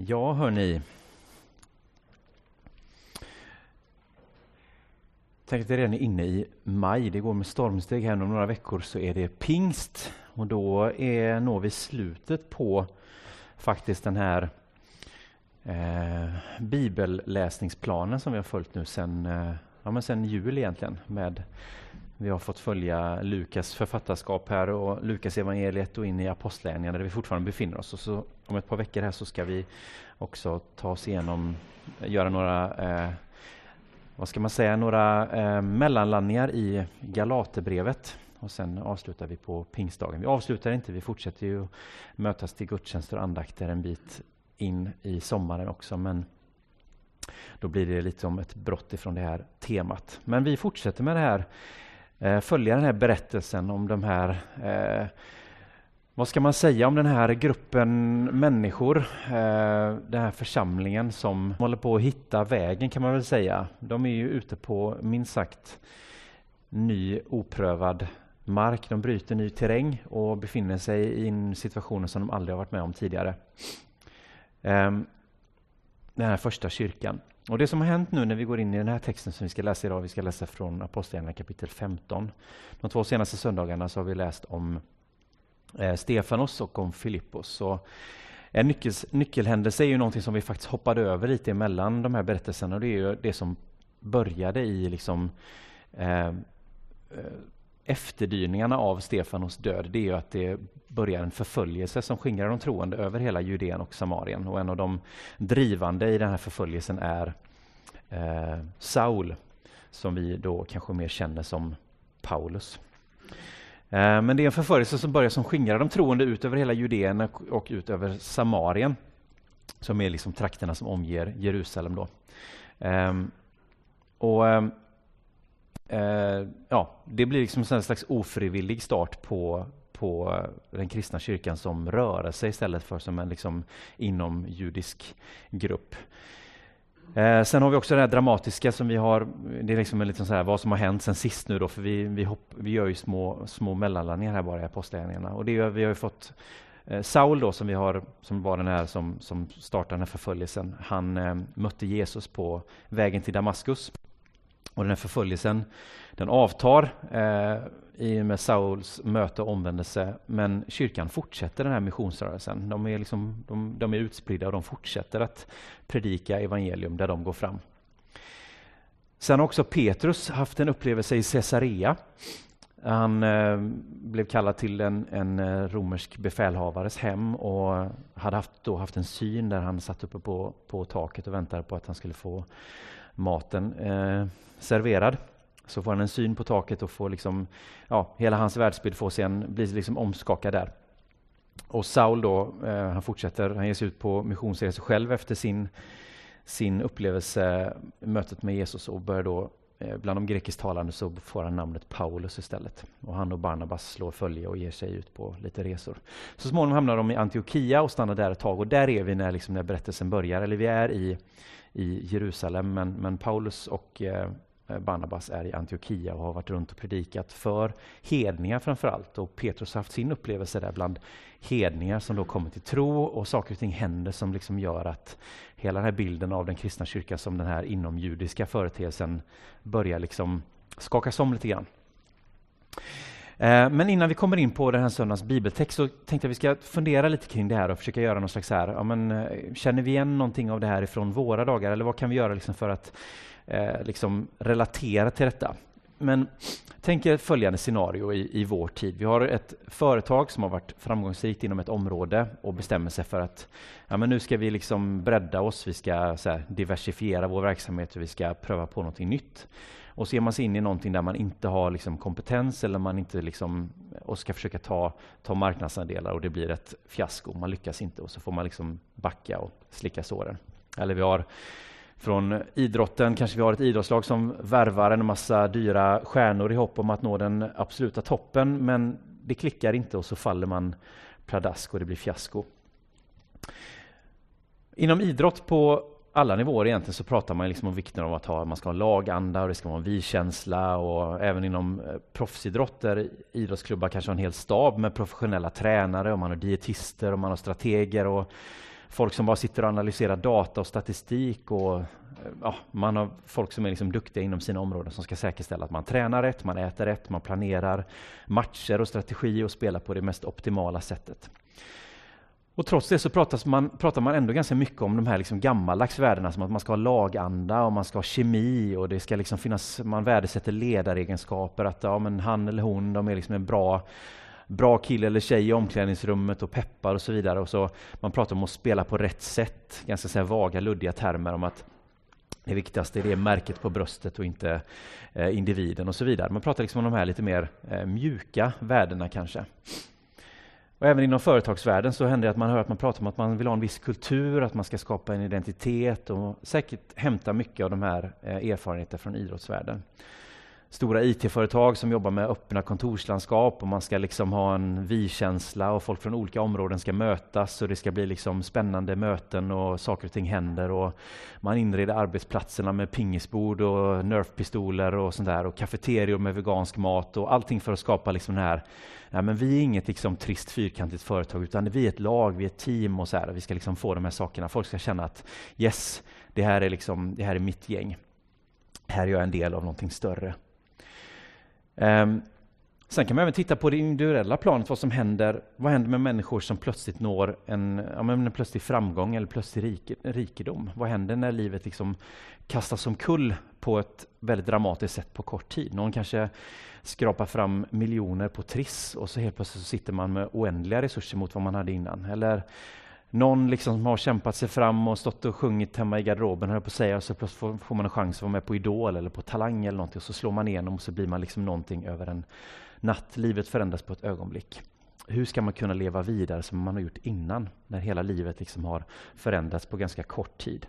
Ja, hörni. Tänk att det redan är inne i maj. Det går med stormsteg här om några veckor så är det pingst. Och då är, når vi slutet på faktiskt den här eh, bibelläsningsplanen som vi har följt nu sen, eh, ja, sen jul egentligen. Med, vi har fått följa Lukas författarskap här och Lukas evangeliet och in i apostlagärningarna där vi fortfarande befinner oss. Och så om ett par veckor här så ska vi också ta oss igenom, göra några eh, vad ska man säga, några eh, mellanlandningar i Galaterbrevet och sen avslutar vi på pingstdagen. Vi avslutar inte, vi fortsätter ju mötas till gudstjänster och andakter en bit in i sommaren också, men då blir det lite som ett brott ifrån det här temat. Men vi fortsätter med det här, eh, följa den här berättelsen om de här eh, vad ska man säga om den här gruppen människor, eh, den här församlingen som håller på att hitta vägen kan man väl säga. De är ju ute på minst sagt ny oprövad mark. De bryter ny terräng och befinner sig i en situation som de aldrig har varit med om tidigare. Ehm, den här första kyrkan. Och Det som har hänt nu när vi går in i den här texten som vi ska läsa idag, vi ska läsa från Apostlagärningarna kapitel 15. De två senaste söndagarna så har vi läst om eh, Stefanos och om Filippos. en eh, nyckel, nyckelhändelse är ju någonting som vi faktiskt hoppade över lite emellan de här berättelserna. Och det är ju det som började i liksom, eh, eh efterdyningarna av Stefanos död. Det är ju att det börjar en förföljelse som skingrar de troende över hela Judeen och Samarien. Och en av de drivande i den här förföljelsen är eh, Saul, som vi då kanske mer känner som Paulus. Eh, men det är en förföljelse som börjar som skingrar de troende ut över hela Judeen och ut över Samarien, som är liksom trakterna som omger Jerusalem. Då. Ehm, och ehm, eh, ja, Det blir liksom en slags ofrivillig start på, på den kristna kyrkan som rörelse istället för som en liksom inom judisk grupp. Eh, sen har vi också det här dramatiska som vi har, det är liksom en liten så här, vad som har hänt sen sist nu då, för vi, vi, hopp, vi gör ju små, små mellanlandningar här bara i apostlagärningarna. Och det, är, vi har ju fått eh, Saul då, som, vi har, som var den här som, som startade den här förföljelsen, han eh, mötte Jesus på vägen till Damaskus. Och den här förföljelsen, den avtar eh, i och med Sauls möte och omvändelse, men kyrkan fortsätter den här missionsrörelsen. De är, liksom, de, de är utspridda och de fortsätter att predika evangelium där de går fram. Sen har också Petrus haft en upplevelse i Caesarea. Han eh, blev kallad till en, en eh, romersk befälhavares hem och hade haft, då haft en syn där han satt uppe på, på taket och väntade på att han skulle få maten eh, serverad. Så får han en syn på taket och får liksom, ja, hela hans världsbild får sen blir liksom omskakad där. Och Saul då, eh, han fortsätter, han ger sig ut på missionsresor själv efter sin, sin upplevelse, mötet med Jesus och börjar då eh, Bland de grekisktalande så får han namnet Paulus istället. Och han och Barnabas slår följe och ger sig ut på lite resor. Så småningom hamnar de i Antiochia och stannar där ett tag. Och där är vi när, liksom, när berättelsen börjar. Eller vi är i, i Jerusalem, men, men Paulus och Eh, Eh, Barnabas är i Antiochia och har varit runt och predikat för hedningar framförallt. Och Petrus har haft sin upplevelse där bland hedningar som då kommer till tro och saker och ting händer som liksom gör att hela den här bilden av den kristna kyrkan som den här inomjudiska företeelsen börjar liksom skakas om lite grann. Eh, men innan vi kommer in på den här söndagens bibeltext så tänkte jag att vi ska fundera lite kring det här och försöka göra någon slags här, ja, men, eh, känner vi igen någonting av det här ifrån våra dagar eller vad kan vi göra liksom för att eh, liksom relatera till detta. Men tänk er följande scenario i, i vår tid. Vi har ett företag som har varit framgångsrikt inom ett område och bestämmer sig för att ja, men nu ska vi liksom bredda oss, vi ska här, diversifiera vår verksamhet och vi ska pröva på någonting nytt. Och så ger man sig in i någonting där man inte har liksom kompetens eller man inte liksom, och ska försöka ta, ta marknadsandelar och det blir ett fiasko. Man lyckas inte och så får man liksom backa och slicka såren. Eller vi har från idrotten. Kanske vi har ett idrottslag som värvar en massa dyra stjärnor i hopp om att nå den absoluta toppen, men det klickar inte och så faller man pladask och det blir fiasko. Inom idrott på alla nivåer egentligen så pratar man liksom om vikten av att ha, man ska ha laganda och det ska vara en vi-känsla och även inom eh, proffsidrott proffsidrotter, idrottsklubbar kanske har en hel stab med professionella tränare och man har dietister och man har strateger och folk som bara sitter och analyserar data och statistik och eh, ja, man har folk som är liksom duktiga inom sina områden som ska säkerställa att man tränar rätt, man äter rätt, man planerar matcher och strategi och spelar på det mest optimala sättet. Och trots det så pratar man, pratar man ändå ganska mycket om de här liksom gammaldags värdena som att man ska ha laganda och man ska ha kemi och det ska liksom finnas, man värdesätter ledaregenskaper, att ja, men han eller hon de är liksom en bra, bra kille eller tjej i omklädningsrummet och peppar och så vidare. Och så Man pratar om att spela på rätt sätt, ganska så vaga, luddiga termer om att det viktigaste är det märket på bröstet och inte eh, individen och så vidare. Man pratar liksom om de här lite mer eh, mjuka värdena kanske. Och även inom företagsvärlden så händer det att man hör att man pratar om att man vill ha en viss kultur, att man ska skapa en identitet och säkert hämta mycket av de här eh, erfarenheterna från idrottsvärlden stora IT-företag som jobbar med öppna kontorslandskap och man ska liksom ha en vi-känsla och folk från olika områden ska mötas och det ska bli liksom spännande möten och saker och ting händer och man inreder arbetsplatserna med pingisbord och nerfpistoler och sånt där och kafeterior med vegansk mat och allting för att skapa liksom den här Ja, men vi är inget liksom trist fyrkantigt företag utan vi är ett lag, vi är ett team och så här. Vi ska liksom få de här sakerna. Folk ska känna att yes, det här är, liksom, det här är mitt gäng. Här är jag en del av någonting större. Um, sen kan man även titta på det individuella planet, vad som händer. Vad händer med människor som plötsligt når en, ja, en plötslig framgång eller plötslig rik, rikedom? Vad händer när livet liksom kastas omkull på ett väldigt dramatiskt sätt på kort tid? Någon kanske skrapar fram miljoner på Triss och så helt plötsligt så sitter man med oändliga resurser mot vad man hade innan. Eller någon liksom som har kämpat sig fram och stått och sjungit hemma i garderoben, höll på att säga, och så plötsligt får man en chans att vara med på Idol eller på Talang eller någonting, och så slår man igenom och så blir man liksom någonting över en natt. Livet förändras på ett ögonblick. Hur ska man kunna leva vidare som man har gjort innan, när hela livet liksom har förändrats på ganska kort tid?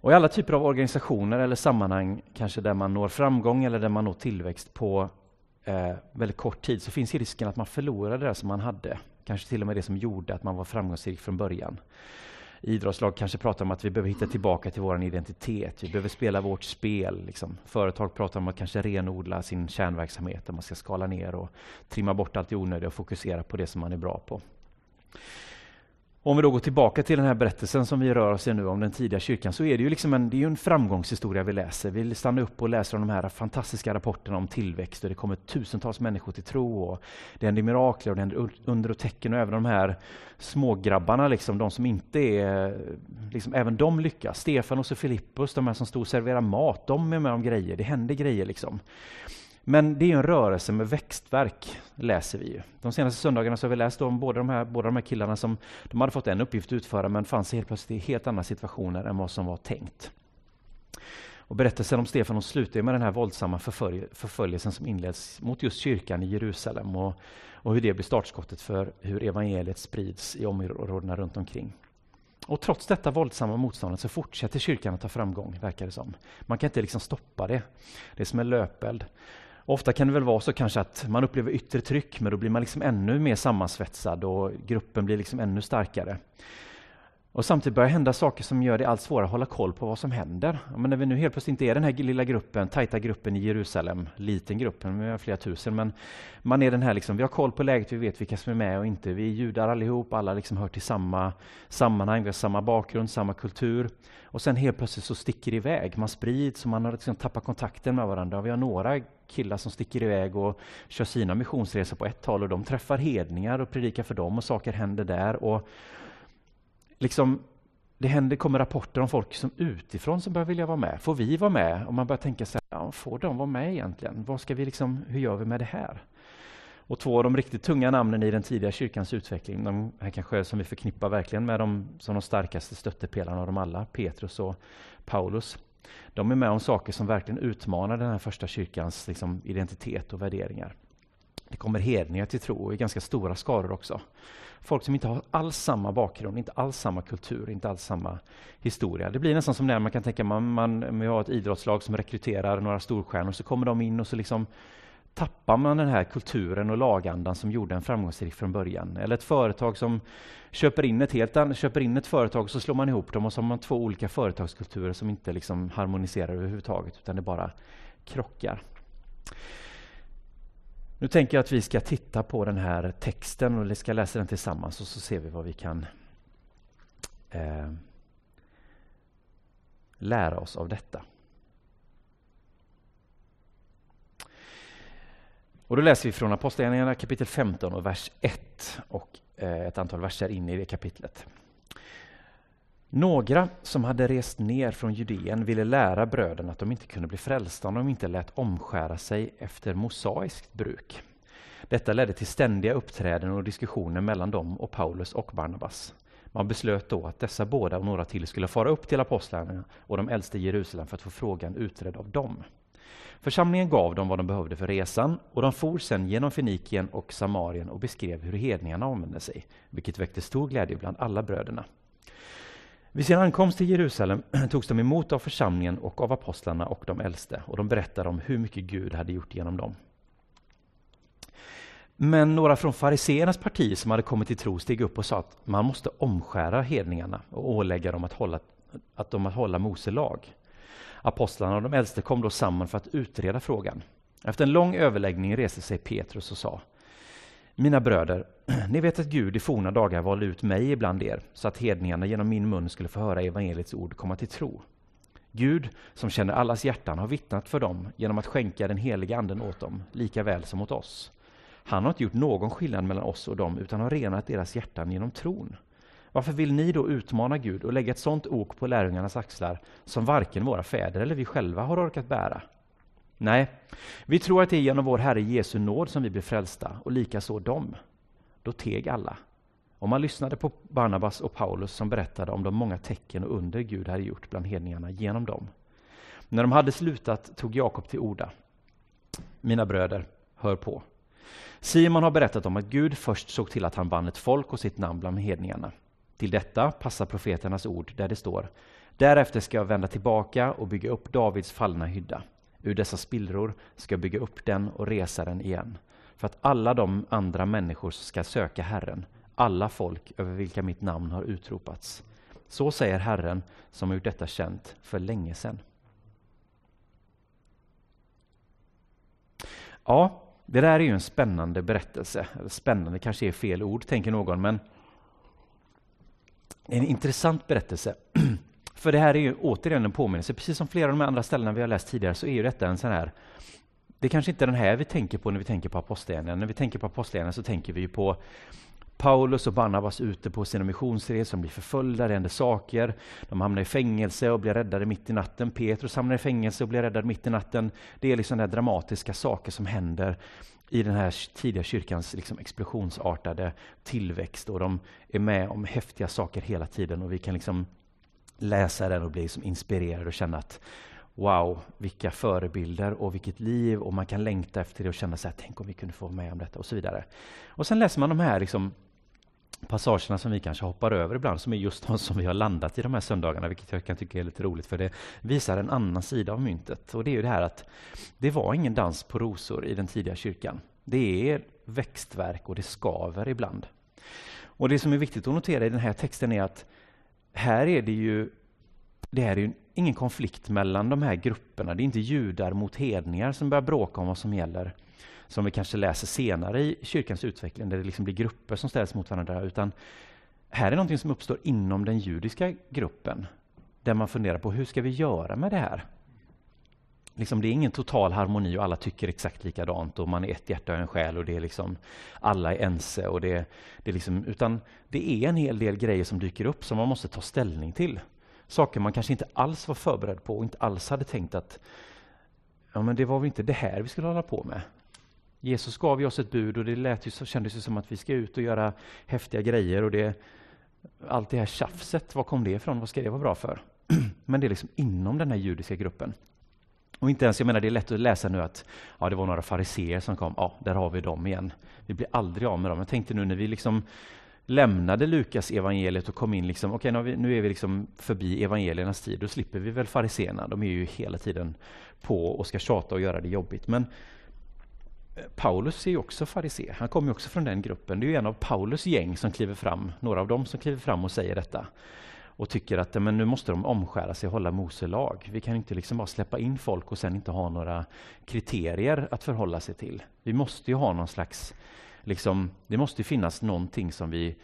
Och I alla typer av organisationer eller sammanhang, kanske där man når framgång eller där man når tillväxt på eh, väldigt kort tid, så finns risken att man förlorar det som man hade Kanske till och med det som gjorde att man var framgångsrik från början. Idrottslag kanske pratar om att vi behöver hitta tillbaka till vår identitet. Vi behöver spela vårt spel. Liksom. Företag pratar om att kanske renodla sin kärnverksamhet. Där man ska skala ner och trimma bort allt det onödiga och fokusera på det som man är bra på. Om vi då går tillbaka till den här berättelsen som vi rör oss i nu om den tidiga kyrkan, så är det ju liksom en, det är en framgångshistoria vi läser. Vi stannar upp och läser om de här fantastiska rapporterna om tillväxt och det kommer tusentals människor till tro och det händer mirakler och det händer under och tecken och även de här smågrabbarna, liksom, de som inte är, liksom, även de lyckas. Stefanos och Filippus, de här som stod och serverade mat, de är med om grejer, det händer grejer liksom. Men det är en rörelse med växtverk, läser vi. Ju. De senaste söndagarna så har vi läst om båda de här, båda de här killarna som de hade fått en uppgift att utföra men fanns helt plötsligt i helt andra situationer än vad som var tänkt. Och berättelsen om Stefan slutar med den här våldsamma förfölj förföljelsen som inleds mot just kyrkan i Jerusalem och, och hur det blir startskottet för hur evangeliet sprids i områdena runt omkring. Och trots detta våldsamma motstånd så fortsätter kyrkan att ta framgång, verkar det som. Man kan inte liksom stoppa det. Det är som en löpeld. Ofta kan det väl vara så kanske att man upplever yttre tryck, men då blir man liksom ännu mer sammansvetsad och gruppen blir liksom ännu starkare. Och samtidigt börjar hända saker som gör det allt svårare att hålla koll på vad som händer. Men när vi nu helt plötsligt inte är den här lilla gruppen, tajta gruppen i Jerusalem, liten gruppen med flera tusen, men man är den här, liksom, vi har koll på läget, vi vet vilka som är med och inte. Vi är judar allihop, alla liksom hör till samma sammanhang, vi har samma bakgrund, samma kultur. Och sen helt plötsligt så sticker det iväg, man sprids och man har liksom tappat kontakten med varandra. Vi har några killar som sticker iväg och kör sina missionsresor på ett håll och de träffar hedningar och predikar för dem och saker händer där. Och liksom, det händer, kommer rapporter om folk som utifrån som börjar vilja vara med. Får vi vara med? Och man börjar tänka sig, ja, får de vara med egentligen? Vad ska vi liksom, hur gör vi med det här? Och två av de riktigt tunga namnen i den tidiga kyrkans utveckling, de här kanske som vi förknippar verkligen med de, som de starkaste stöttepelarna av dem alla, Petrus och Paulus. De är med om saker som verkligen utmanar den här första kyrkans liksom, identitet och värderingar. Det kommer hedningar till tro i ganska stora skaror också. Folk som inte har alls samma bakgrund, inte alls samma kultur, inte alls samma historia. Det blir nästan som när man kan tänka man, man, man har ett idrottslag som rekryterar några storstjärnor, så kommer de in och så liksom tappar man den här kulturen och lagandan som gjorde en framgångsrik från början. Eller ett företag som köper in ett, helt, köper in ett företag och så slår man ihop dem och så har man två olika företagskulturer som inte liksom harmoniserar överhuvudtaget utan det bara krockar. Nu tänker jag att vi ska titta på den här texten och vi ska läsa den tillsammans och så ser vi vad vi kan eh, lära oss av detta. Och då läser vi från Apostlagärningarna kapitel 15 och vers 1 och eh, ett antal verser in i det kapitlet. Några som hade rest ner från Judeen ville lära bröderna att de inte kunde bli frälsta om de inte lät omskära sig efter mosaiskt bruk. Detta ledde till ständiga uppträden och diskussioner mellan dem och Paulus och Barnabas. Man beslöt då att dessa båda och några till skulle fara upp till apostlarna och de äldste i Jerusalem för att få frågan utredd av dem. Församlingen gav dem vad de behövde för resan och de for sedan genom Fenikien och Samarien och beskrev hur hedningarna använde sig, vilket väckte stor glädje bland alla bröderna. Vid sin ankomst till Jerusalem togs de emot av församlingen och av apostlarna och de äldste och de berättade om hur mycket Gud hade gjort genom dem. Men några från fariseernas parti som hade kommit till tro steg upp och sa att man måste omskära hedningarna och ålägga dem att hålla, att de att hålla Mose lag. Apostlarna och de äldste kom då samman för att utreda frågan. Efter en lång överläggning reste sig Petrus och sa mina bröder, ni vet att Gud i forna dagar valde ut mig ibland er så att hedningarna genom min mun skulle få höra evangeliets ord komma till tro. Gud, som känner allas hjärtan, har vittnat för dem genom att skänka den heliga anden åt dem, lika väl som åt oss. Han har inte gjort någon skillnad mellan oss och dem, utan har renat deras hjärtan genom tron. Varför vill ni då utmana Gud och lägga ett sådant ok på lärjungarnas axlar som varken våra fäder eller vi själva har orkat bära? Nej, vi tror att det är genom vår Herre Jesu nåd som vi blir frälsta och likaså dem. Då teg alla. Och man lyssnade på Barnabas och Paulus som berättade om de många tecken och under Gud hade gjort bland hedningarna genom dem. När de hade slutat tog Jakob till orda. Mina bröder, hör på. Simon har berättat om att Gud först såg till att han vann ett folk och sitt namn bland hedningarna. Till detta passar profeternas ord där det står Därefter ska jag vända tillbaka och bygga upp Davids fallna hydda. Ur dessa spillror ska jag bygga upp den och resa den igen. För att alla de andra människor ska söka Herren, alla folk över vilka mitt namn har utropats. Så säger Herren som har gjort detta känt för länge sedan. Ja, det där är ju en spännande berättelse. Spännande kanske är fel ord, tänker någon, men en intressant berättelse. För det här är ju återigen en påminnelse. Precis som flera av de andra ställena vi har läst tidigare så är ju detta en sån här det är kanske inte är den här vi tänker på när vi tänker på apostlagärningarna. När vi tänker på apostlagärningarna så tänker vi på Paulus och Barnabas ute på sina missionsresor, de blir förföljda, det händer saker. De hamnar i fängelse och blir räddade mitt i natten. Petrus hamnar i fängelse och blir räddad mitt i natten. Det är liksom dramatiska saker som händer i den här tidiga kyrkans liksom explosionsartade tillväxt och de är med om häftiga saker hela tiden och vi kan liksom läsa den och bli liksom inspirerad och känna att wow, vilka förebilder och vilket liv och man kan längta efter det och känna så här, tänk om vi kunde få vara med om detta och så vidare. Och sen läser man de här liksom passagerna som vi kanske hoppar över ibland, som är just de som vi har landat i de här söndagarna, vilket jag kan tycka är lite roligt, för det visar en annan sida av myntet. Och det är ju det här att det var ingen dans på rosor i den tidiga kyrkan. Det är växtverk och det skaver ibland. Och det som är viktigt att notera i den här texten är att här är det ju, det här är ju ingen konflikt mellan de här grupperna. Det är inte judar mot hedningar som börjar bråka om vad som gäller, som vi kanske läser senare i kyrkans utveckling, där det liksom blir grupper som ställs mot varandra, utan här är någonting som uppstår inom den judiska gruppen, där man funderar på hur ska vi göra med det här? Liksom, det är ingen total harmoni och alla tycker exakt likadant och man är ett hjärta och en själ och det är liksom alla är ense. Och det, det är liksom, utan det är en hel del grejer som dyker upp som man måste ta ställning till. Saker man kanske inte alls var förberedd på och inte alls hade tänkt att ja, men det var väl inte det här vi skulle hålla på med. Jesus gav ju oss ett bud och det lät ju, så kändes ju som att vi ska ut och göra häftiga grejer. och det, Allt det här tjafset, var kom det ifrån? Vad ska det vara bra för? Men det är liksom inom den här judiska gruppen. Och inte ens, jag menar det är lätt att läsa nu att ja, det var några fariseer som kom, ja, där har vi dem igen. Vi blir aldrig av med dem. Jag tänkte nu när vi liksom lämnade Lukas evangeliet och kom in, liksom, okay, nu, är vi, nu är vi liksom förbi evangeliernas tid, då slipper vi väl fariseerna. De är ju hela tiden på och ska tjata och göra det jobbigt. Men eh, Paulus är ju också farisé, han kommer ju också från den gruppen. Det är ju en av Paulus gäng som kliver fram, några av dem som kliver fram och säger detta och tycker att men nu måste de omskära sig och hålla Mose lag. Vi kan inte liksom bara släppa in folk och sen inte ha några kriterier att förhålla sig till. Vi måste ju ha någon slags, liksom, det måste finnas någonting som vi,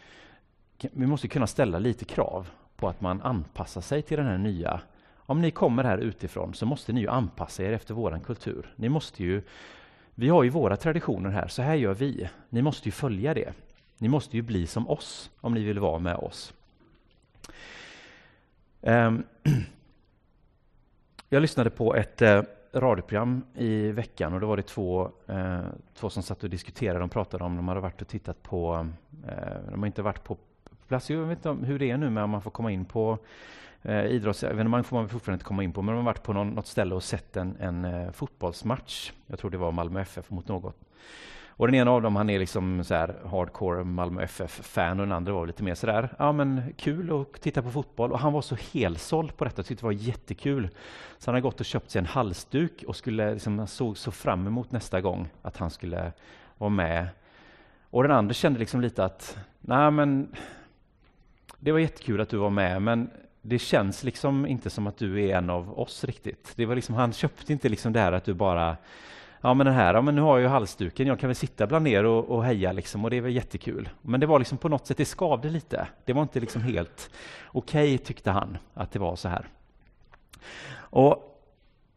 vi måste kunna ställa lite krav på att man anpassar sig till den här nya. Om ni kommer här utifrån så måste ni ju anpassa er efter våran kultur. Ni måste ju, vi har ju våra traditioner här, så här gör vi. Ni måste ju följa det. Ni måste ju bli som oss om ni vill vara med oss. Ehm, jag lyssnade på ett eh, radioprogram i veckan och då var det två, eh, två som satt och diskuterade. De pratade om de hade varit och tittat på, eh, de har inte varit på plats. Jag vet inte hur det är nu med om man får komma in på eh, idrottsevenemang får man fortfarande inte komma in på, men de har varit på någon, något ställe och sett en, en fotbollsmatch. Jag tror det var Malmö FF mot något. Och den ena av dem, han är liksom så här hardcore Malmö FF-fan och den andra var lite mer sådär, ja men kul att titta på fotboll. Och han var så helsåld på detta, tyckte det var jättekul. Så han har gått och köpt sig en halsduk och skulle liksom, såg så fram emot nästa gång att han skulle vara med. Och den andra kände liksom lite att, nej men det var jättekul att du var med, men det känns liksom inte som att du är en av oss riktigt. Det var liksom, han köpte inte liksom det här att du bara Ja men den här, ja, men nu har jag ju halsduken, jag kan väl sitta bland er och, och heja liksom och det är väl jättekul. Men det var liksom på något sätt, det skavde lite. Det var inte liksom helt okej okay, tyckte han att det var så här. Och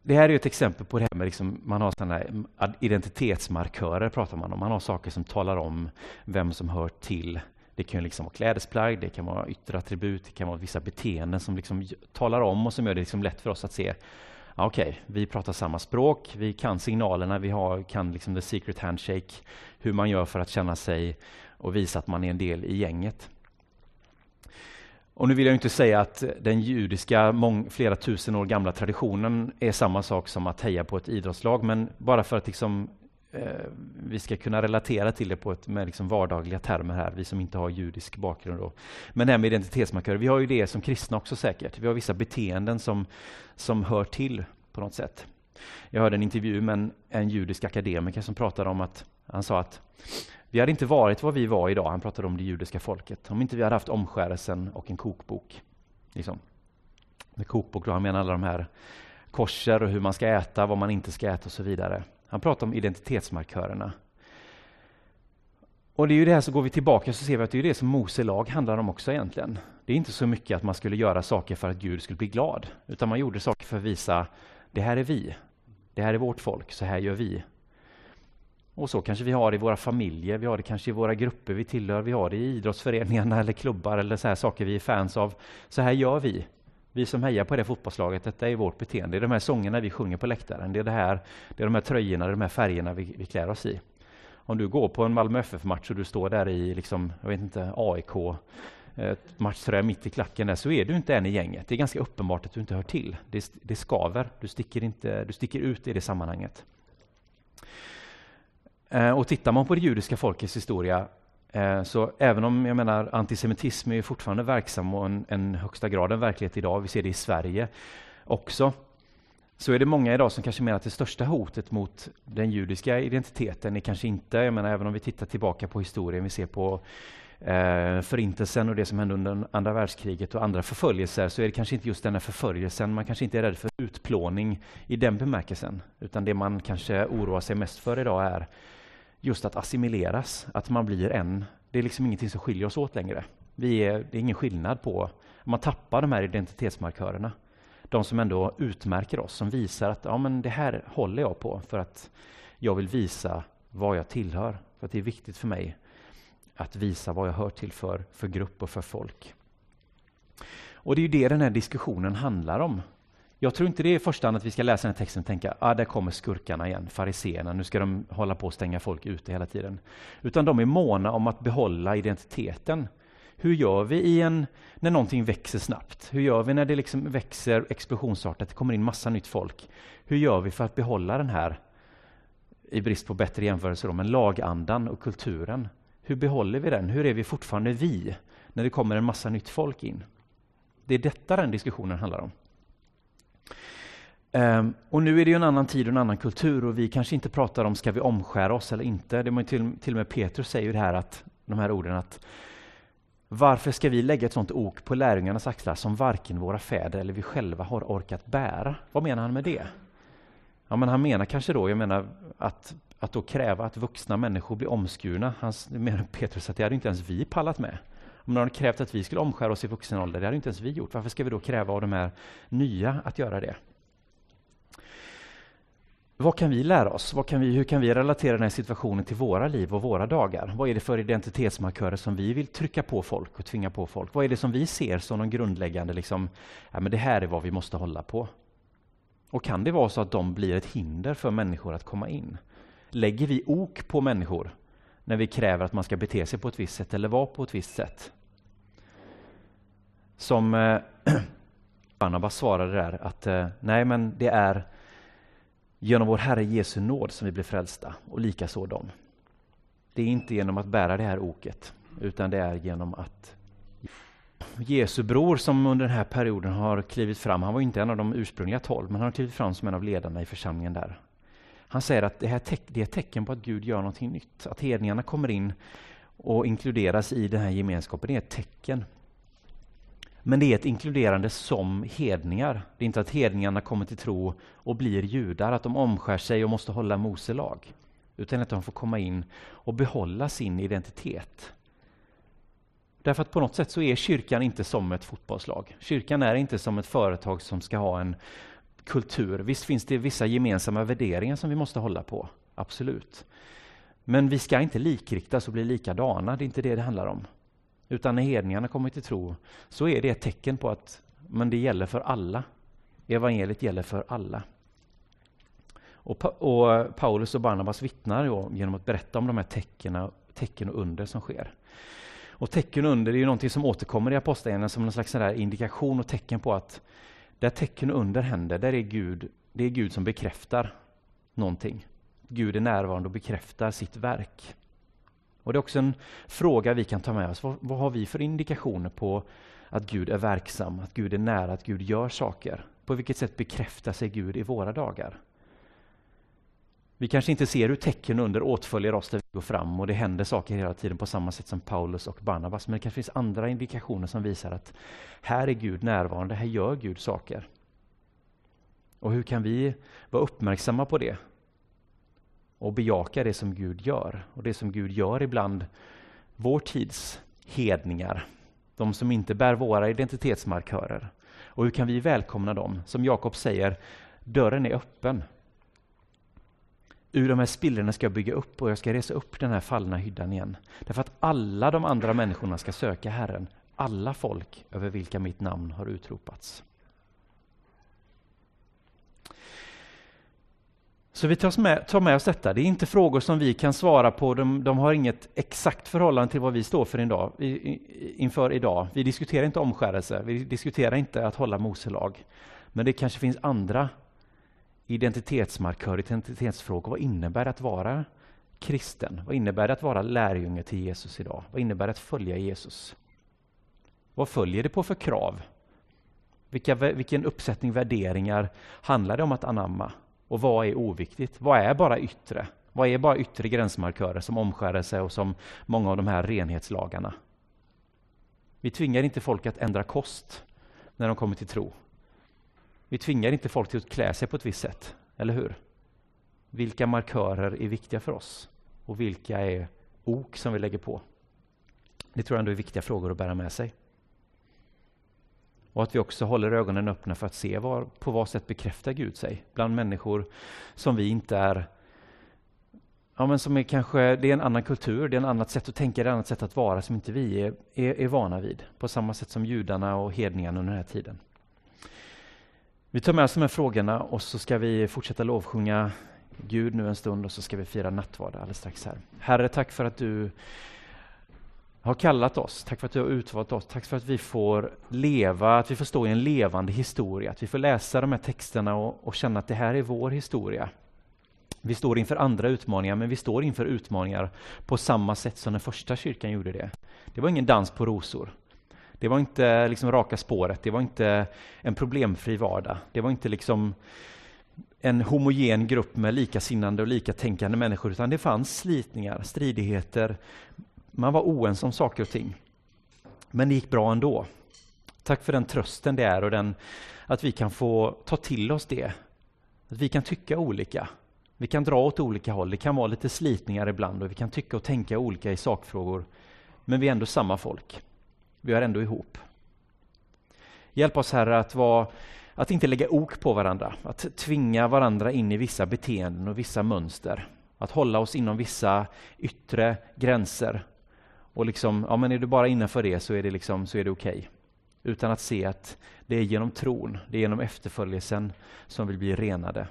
det här är ett exempel på det här med liksom, man har sådana identitetsmarkörer pratar man om. Man har saker som talar om vem som hör till det kan liksom vara klädesplagg, det kan vara yttre attribut, det kan vara vissa beteenden som liksom talar om och som gör det liksom lätt för oss att se Okej, okay, vi pratar samma språk, vi kan signalerna, vi har, kan liksom the secret handshake, hur man gör för att känna sig och visa att man är en del i gänget. Och nu vill jag inte säga att den judiska, mång, flera tusen år gamla traditionen är samma sak som att heja på ett idrottslag, men bara för att liksom Eh, vi ska kunna relatera till det på ett, med liksom vardagliga termer här, vi som inte har judisk bakgrund. Då. Men det här med identitetsmarkörer, vi har ju det som kristna också säkert. Vi har vissa beteenden som, som hör till på något sätt. Jag hörde en intervju med en, en judisk akademiker som pratade om att, han sa att vi hade inte varit vad vi var idag, han pratade om det judiska folket, om inte vi hade haft omskärelsen och en kokbok. Liksom. Med kokbok, då han menar alla de här korser och hur man ska äta, vad man inte ska äta och så vidare. Han pratar om identitetsmarkörerna. Och det är ju det här så går vi tillbaka så ser vi att det är det som Mose lag handlar om också egentligen. Det är inte så mycket att man skulle göra saker för att Gud skulle bli glad, utan man gjorde saker för att visa det här är vi. Det här är vårt folk, så här gör vi. Och så kanske vi har det i våra familjer, vi har det kanske i våra grupper vi tillhör, vi har det i idrottsföreningarna eller klubbar eller så här saker vi är fans av. Så här gör vi. Vi som hejar på det fotbollslaget, detta är vårt beteende. Det är de här sångerna vi sjunger på läktaren. Det är, det här, det är de här tröjorna, de här färgerna vi, vi klär oss i. Om du går på en Malmö FF-match och du står där i, liksom, jag vet inte, AIK-matchtröja mitt i klacken där, så är du inte en i gänget. Det är ganska uppenbart att du inte hör till. Det, det skaver. Du sticker, inte, du sticker ut i det sammanhanget. Eh, och tittar man på det judiska folkets historia Eh, så även om jag menar antisemitism är fortfarande verksam och en, en högsta grad en verklighet idag, vi ser det i Sverige också, så är det många idag som kanske menar att det största hotet mot den judiska identiteten är kanske inte, jag menar även om vi tittar tillbaka på historien, vi ser på eh, förintelsen och det som hände under andra världskriget och andra förföljelser, så är det kanske inte just den här förföljelsen, man kanske inte är rädd för utplåning i den bemärkelsen, utan det man kanske oroar sig mest för idag är just att assimileras, att man blir en. Det är liksom ingenting som skiljer oss åt längre. Vi är, det är ingen skillnad på, man tappar de här identitetsmarkörerna. De som ändå utmärker oss, som visar att ja, men det här håller jag på för att jag vill visa vad jag tillhör. För att det är viktigt för mig att visa vad jag hör till för, för grupp och för folk. Och det är ju det den här diskussionen handlar om. Jag tror inte det är i första hand att vi ska läsa den här texten och tänka ah, där kommer skurkarna igen, fariseerna, nu ska de hålla på att stänga folk ute hela tiden. Utan de är måna om att behålla identiteten. Hur gör vi i en, när någonting växer snabbt? Hur gör vi när det liksom växer explosionsartat, det kommer in massa nytt folk? Hur gör vi för att behålla den här, i brist på bättre jämförelser, men lagandan och kulturen? Hur behåller vi den? Hur är vi fortfarande vi, när det kommer en massa nytt folk in? Det är detta den diskussionen handlar om. Ehm, och nu är det ju en annan tid och en annan kultur och vi kanske inte pratar om ska vi omskära oss eller inte. Det till, till och med Petrus säger ju det här att, de här orden att varför ska vi lägga ett sånt ok på lärjungarnas axlar som varken våra fäder eller vi själva har orkat bära? Vad menar han med det? Ja, men han menar kanske då, jag menar att, att då kräva att vuxna människor blir omskurna. Han menar Petrus att det hade inte ens vi pallat med. Om någon hade krävt att vi skulle omskära oss i vuxen ålder, det hade inte ens vi gjort. Varför ska vi då kräva av de här nya att göra det? Vad kan vi lära oss? Vad kan vi, hur kan vi relatera den här situationen till våra liv och våra dagar? Vad är det för identitetsmarkörer som vi vill trycka på folk och tvinga på folk? Vad är det som vi ser som de grundläggande, liksom, ja, men det här är vad vi måste hålla på? Och kan det vara så att de blir ett hinder för människor att komma in? Lägger vi ok på människor när vi kräver att man ska bete sig på ett visst sätt eller vara på ett visst sätt? Som eh, Barnabas svarade där att eh, nej, men det är genom vår Herre Jesu nåd som vi blir frälsta och likaså dem. Det är inte genom att bära det här oket, utan det är genom att Jesu bror som under den här perioden har klivit fram, han var inte en av de ursprungliga tolv, men han har klivit fram som en av ledarna i församlingen där. Han säger att det här det är ett tecken på att Gud gör någonting nytt, att hedningarna kommer in och inkluderas i den här gemenskapen, det är ett tecken. Men det är ett inkluderande som hedningar. Det är inte att hedningarna kommer till tro och blir judar, att de omskär sig och måste hålla Mose lag. Utan att de får komma in och behålla sin identitet. Därför att på något sätt så är kyrkan inte som ett fotbollslag. Kyrkan är inte som ett företag som ska ha en kultur. Visst finns det vissa gemensamma värderingar som vi måste hålla på, absolut. Men vi ska inte likriktas och bli likadana, det är inte det det handlar om. Utan när hedningarna kommer till tro så är det ett tecken på att men det gäller för alla. Evangeliet gäller för alla. Och, och Paulus och Barnabas vittnar genom att berätta om de här tecknen, tecken och under som sker. Och tecken och under är ju någonting som återkommer i Apostlagärningarna som en slags indikation och tecken på att där tecken och under händer, där är Gud, det är Gud som bekräftar någonting. Gud är närvarande och bekräftar sitt verk. Och Det är också en fråga vi kan ta med oss. Vad, vad, har vi för indikationer på att Gud är verksam, att Gud är nära, att Gud gör saker? På vilket sätt bekräftar sig Gud i våra dagar? Vi kanske inte ser hur tecken under åtföljer oss där vi går fram och det händer saker hela tiden på samma sätt som Paulus och Barnabas. Men det kanske finns andra indikationer som visar att här är Gud närvarande, här gör Gud saker. Och hur kan vi vara uppmärksamma på det? Och bejaka det som Gud gör. Och det som Gud gör ibland vår tids hedningar. De som inte bär våra identitetsmarkörer. Och hur kan vi välkomna dem? Som Jakob säger, dörren är öppen. Ur de här spillrorna ska jag bygga upp och jag ska resa upp den här fallna hyddan igen. Därför att alla de andra människorna ska söka Herren, alla folk över vilka mitt namn har utropats. Så vi tar med, tar med oss detta. Det är inte frågor som vi kan svara på. De, de har inget exakt förhållande till vad vi står för idag, inför idag. Vi diskuterar inte omskärelse, vi diskuterar inte att hålla Moselag. Men det kanske finns andra identitetsmarkörer, identitetsfrågor. Vad innebär det att vara kristen? Vad innebär det att vara lärjunge till Jesus idag? Vad innebär det att följa Jesus? Vad följer det på för krav? Vilka, vilken uppsättning värderingar handlar det om att anamma? Och vad är oviktigt? Vad är bara yttre? Vad är bara yttre gränsmarkörer som omskärelse och som många av de här renhetslagarna? Vi tvingar inte folk att ändra kost när de kommer till tro. Vi tvingar inte folk till att klä sig på ett visst sätt, eller hur? Vilka markörer är viktiga för oss? Och vilka är ok som vi lägger på? Det tror jag ändå är viktiga frågor att bära med sig. Och att vi också håller ögonen öppna för att se var, på vad sätt bekräftar Gud sig bland människor som vi inte är Ja, men som är kanske, det är en annan kultur, det är ett annat sätt att tänka, det är ett annat sätt att vara som inte vi är, är, är vana vid. På samma sätt som judarna och hedningarna under den här tiden. Vi tar med oss de här frågorna och så ska vi fortsätta lovsjunga Gud nu en stund och så ska vi fira nattvard alldeles strax här. Herre, tack för att du har kallat oss. Tack för att du har utvalt oss. Tack för att vi får leva, att vi får stå i en levande historia. Att vi får läsa de här texterna och, och känna att det här är vår historia. Vi står inför andra utmaningar, men vi står inför utmaningar på samma sätt som den första kyrkan gjorde det. Det var ingen dans på rosor. Det var inte liksom raka spåret, det var inte en problemfri vardag. Det var inte liksom en homogen grupp med likasinnande och likatänkande människor, utan det fanns slitningar, stridigheter, man var oense om saker och ting. Men det gick bra ändå. Tack för den trösten det är och den, att vi kan få ta till oss det. Att vi kan tycka olika. Vi kan dra åt olika håll. Det kan vara lite slitningar ibland och vi kan tycka och tänka olika i sakfrågor. Men vi är ändå samma folk. Vi hör ändå ihop. Hjälp oss Herre att, vara, att inte lägga ok på varandra, att tvinga varandra in i vissa beteenden och vissa mönster. Att hålla oss inom vissa yttre gränser. Och liksom, ja men är du bara innanför det så är det, liksom, det okej. Okay. Utan att se att det är genom tron, det är genom efterföljelsen som vi blir renade.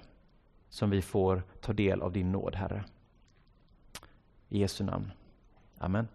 Som vi får ta del av din nåd, Herre. I Jesu namn. Amen.